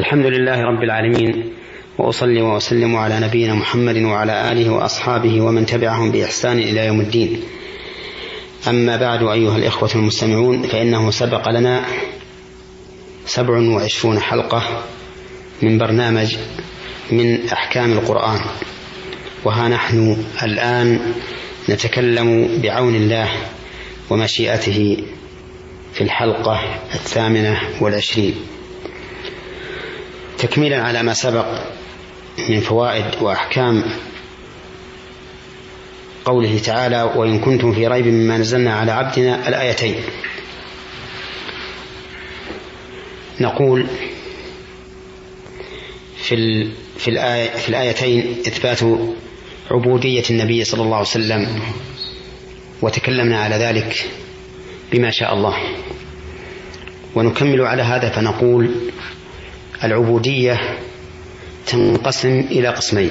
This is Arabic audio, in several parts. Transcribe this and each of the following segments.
الحمد لله رب العالمين وأصلي وأسلم على نبينا محمد وعلى آله وأصحابه ومن تبعهم بإحسان إلى يوم الدين. أما بعد أيها الإخوة المستمعون فإنه سبق لنا سبع وعشرون حلقة من برنامج من أحكام القرآن وها نحن الآن نتكلم بعون الله ومشيئته في الحلقة الثامنة والعشرين. تكميلا على ما سبق من فوائد وأحكام قوله تعالى وإن كنتم في ريب مما نزلنا على عبدنا الآيتين. نقول في في الآية في الآيتين إثبات عبودية النبي صلى الله عليه وسلم وتكلمنا على ذلك بما شاء الله. ونكمل على هذا فنقول العبودية تنقسم إلى قسمين.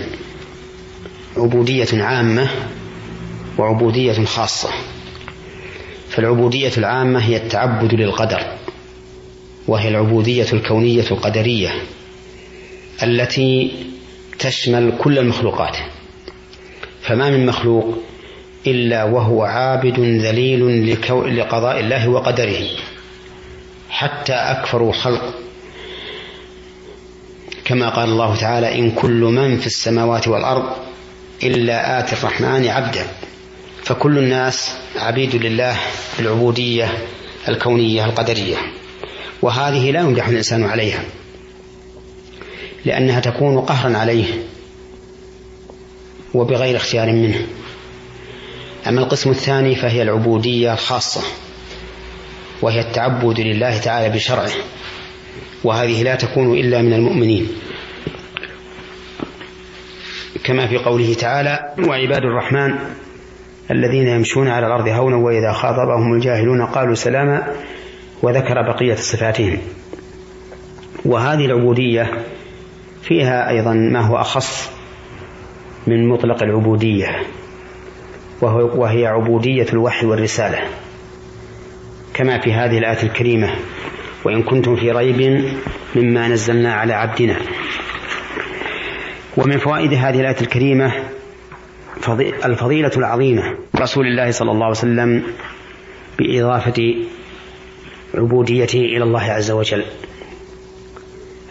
عبودية عامة وعبودية خاصة. فالعبودية العامة هي التعبد للقدر وهي العبودية الكونية القدرية التي تشمل كل المخلوقات. فما من مخلوق إلا وهو عابد ذليل لقضاء الله وقدره حتى أكفر خلق كما قال الله تعالى إن كل من في السماوات والأرض إلا آتي الرحمن عبدا. فكل الناس عبيد لله بالعبودية الكونية القدرية. وهذه لا يمدح الإنسان عليها. لأنها تكون قهرا عليه وبغير اختيار منه. أما القسم الثاني فهي العبودية الخاصة وهي التعبد لله تعالى بشرعه. وهذه لا تكون إلا من المؤمنين. كما في قوله تعالى وعباد الرحمن الذين يمشون على الأرض هونا وإذا خاطبهم الجاهلون قالوا سلاما وذكر بقية صفاتهم. وهذه العبودية فيها أيضا ما هو أخص من مطلق العبودية وهي عبودية الوحي والرسالة كما في هذه الآية الكريمة. وإن كنتم في ريب مما نزلنا على عبدنا. ومن فوائد هذه الآية الكريمة الفضيلة العظيمة رسول الله صلى الله عليه وسلم بإضافة عبوديته إلى الله عز وجل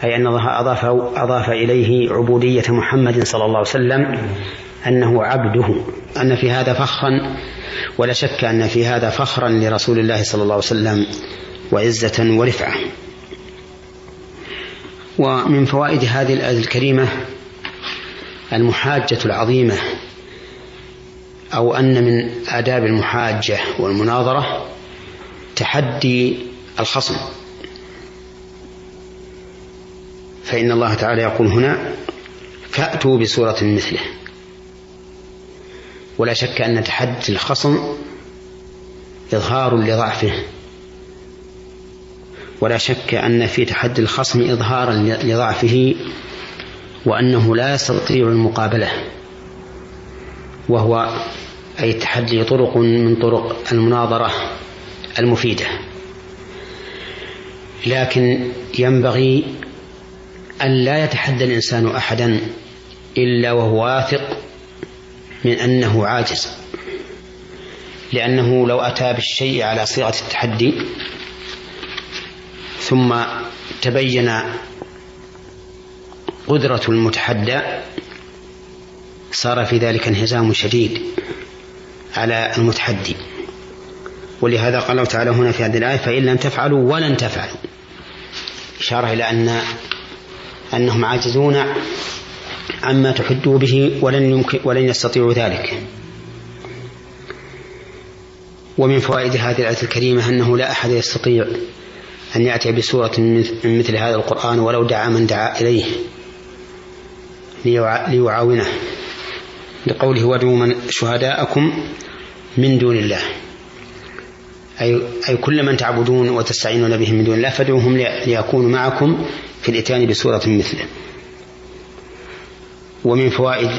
أي أن الله أضاف أضاف إليه عبودية محمد صلى الله عليه وسلم أنه عبده. أن في هذا فخرا ولا شك أن في هذا فخرا لرسول الله صلى الله عليه وسلم وعزة ورفعة. ومن فوائد هذه الآية الكريمة المحاجة العظيمة أو أن من آداب المحاجة والمناظرة تحدي الخصم. فإن الله تعالى يقول هنا فأتوا بسورة مثله. ولا شك أن تحدي الخصم إظهار لضعفه. ولا شك أن في تحدي الخصم إظهارا لضعفه وأنه لا يستطيع المقابلة وهو أي التحدي طرق من طرق المناظرة المفيدة. لكن ينبغي أن لا يتحدى الإنسان أحدا إلا وهو واثق من أنه عاجز لأنه لو أتى بالشيء على صيغة التحدي ثم تبين قدرة المتحدى صار في ذلك انهزام شديد على المتحدي. ولهذا قال الله تعالى هنا في هذه الآية فإن لم تفعلوا ولن تفعلوا. إشارة إلى أن أنهم عاجزون عما تحدوا به ولن يمكن ولن يستطيعوا ذلك. ومن فوائد هذه الآية الكريمة أنه لا أحد يستطيع أن يأتي بسورة من مثل هذا القرآن ولو دعا من دعا إليه ليعاونه. لقوله وادعوا من شهداءكم من دون الله. أي, أي كل من تعبدون وتستعينون بهم من دون الله فادعوهم ليكونوا معكم في الإتيان بسورة مثله. ومن فوائد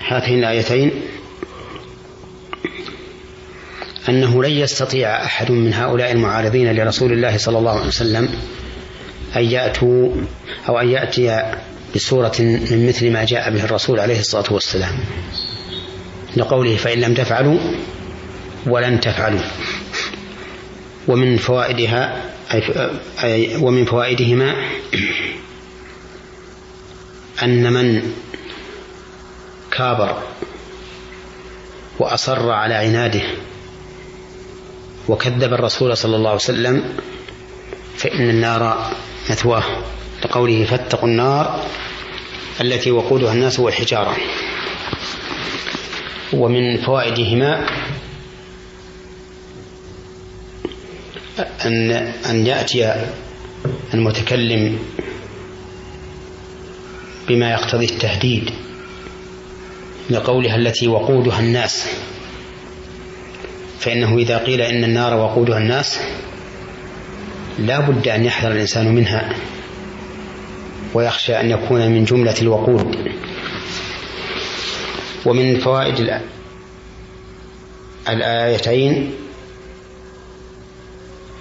هاتين الآيتين أنه لن يستطيع أحد من هؤلاء المعارضين لرسول الله صلى الله عليه وسلم أن يأتوا أو أن يأتي بصورة من مثل ما جاء به الرسول عليه الصلاة والسلام لقوله فإن لم تفعلوا ولن تفعلوا ومن فوائدها أي ومن فوائدهما أن من كابر وأصر على عناده وكذب الرسول صلى الله عليه وسلم فإن النار مثواه. لقوله فاتقوا النار التي وقودها الناس والحجارة. ومن فوائدهما أن أن يأتي المتكلم بما يقتضي التهديد لقولها التي وقودها الناس. فإنه إذا قيل إن النار وقودها الناس لا بد أن يحذر الإنسان منها ويخشى أن يكون من جملة الوقود ومن فوائد الآيتين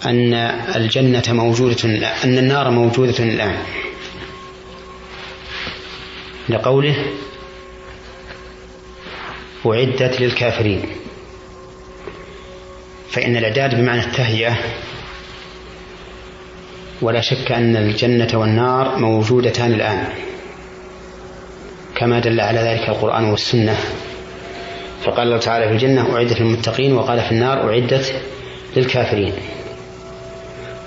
أن الجنة موجودة أن النار موجودة الآن. لقوله أعدت للكافرين. فإن الإعداد بمعنى التهيئة ولا شك أن الجنة والنار موجودتان الآن كما دل على ذلك القرآن والسنة. فقال الله تعالى في الجنة أعدت للمتقين وقال في النار أعدت للكافرين.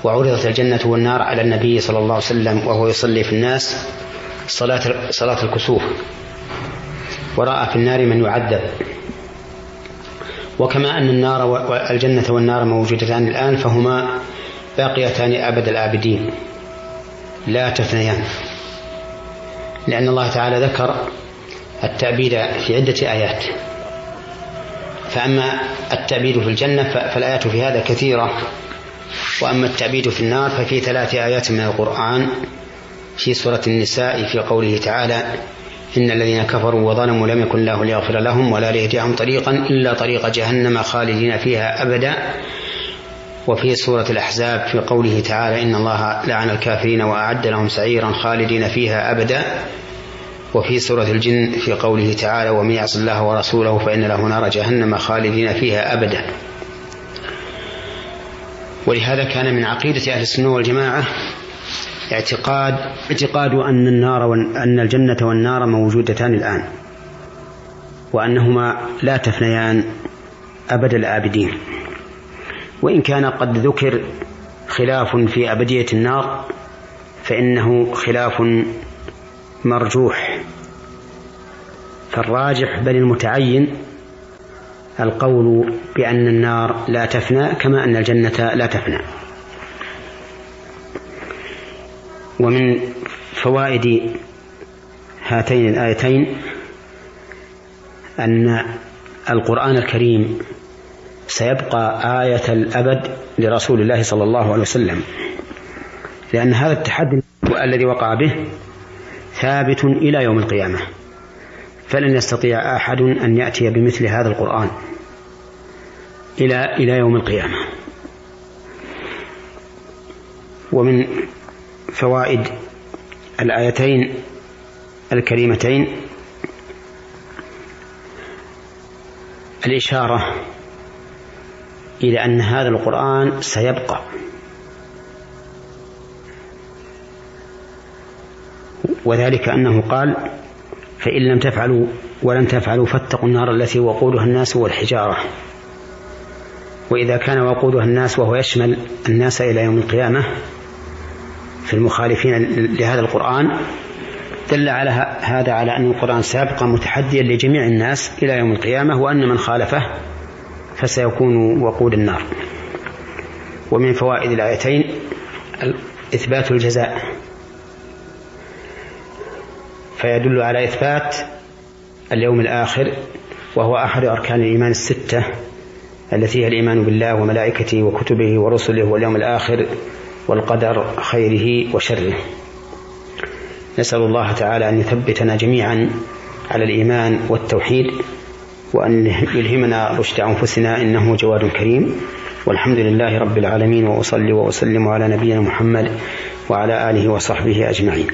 وعرضت الجنة والنار على النبي صلى الله عليه وسلم وهو يصلي في الناس صلاة صلاة الكسوف. ورأى في النار من يعذب. وكما أن النار والجنة والنار موجودتان الآن فهما باقيتان أبد الآبدين. لا تفنيان لأن الله تعالى ذكر التأبيد في عدة آيات. فأما التأبيد في الجنة فالآيات في هذا كثيرة. وأما التأبيد في النار ففي ثلاث آيات من القرآن في سورة النساء في قوله تعالى إن الذين كفروا وظلموا لم يكن الله ليغفر لهم ولا ليهديهم طريقا إلا طريق جهنم خالدين فيها أبدا. وفي سورة الأحزاب في قوله تعالى إن الله لعن الكافرين وأعد لهم سعيرا خالدين فيها أبدا. وفي سورة الجن في قوله تعالى ومن يعص الله ورسوله فإن له نار جهنم خالدين فيها أبدا. ولهذا كان من عقيدة أهل السنة والجماعة اعتقاد اعتقاد أن النار أن الجنة والنار موجودتان الآن وأنهما لا تفنيان أبد الآبدين. وإن كان قد ذكر خلاف في أبدية النار فإنه خلاف مرجوح. فالراجح بل المتعين القول بأن النار لا تفنى كما أن الجنة لا تفنى. ومن فوائد هاتين الآيتين أن القرآن الكريم سيبقى آية الأبد لرسول الله صلى الله عليه وسلم. لأن هذا التحدي الذي وقع به ثابت إلى يوم القيامة. فلن يستطيع أحد أن يأتي بمثل هذا القرآن إلى إلى يوم القيامة. ومن فوائد الآيتين الكريمتين. الإشارة إلى أن هذا القرآن سيبقى. وذلك أنه قال فإن لم تفعلوا ولن تفعلوا فاتقوا النار التي وقودها الناس والحجارة. وإذا كان وقودها الناس وهو يشمل الناس إلى يوم القيامة في المخالفين لهذا القرآن دل على هذا على أن القرآن سيبقى متحديا لجميع الناس إلى يوم القيامة وأن من خالفه فسيكون وقود النار. ومن فوائد الآيتين إثبات الجزاء. فيدل على إثبات اليوم الآخر وهو أحد أركان الإيمان الستة التي هي الإيمان بالله وملائكته وكتبه ورسله واليوم الآخر والقدر خيره وشره. نسأل الله تعالى أن يثبتنا جميعا على الإيمان والتوحيد وأن يلهمنا رشد أنفسنا إنه جواد كريم. والحمد لله رب العالمين وأصلي وأسلم على نبينا محمد وعلى آله وصحبه أجمعين.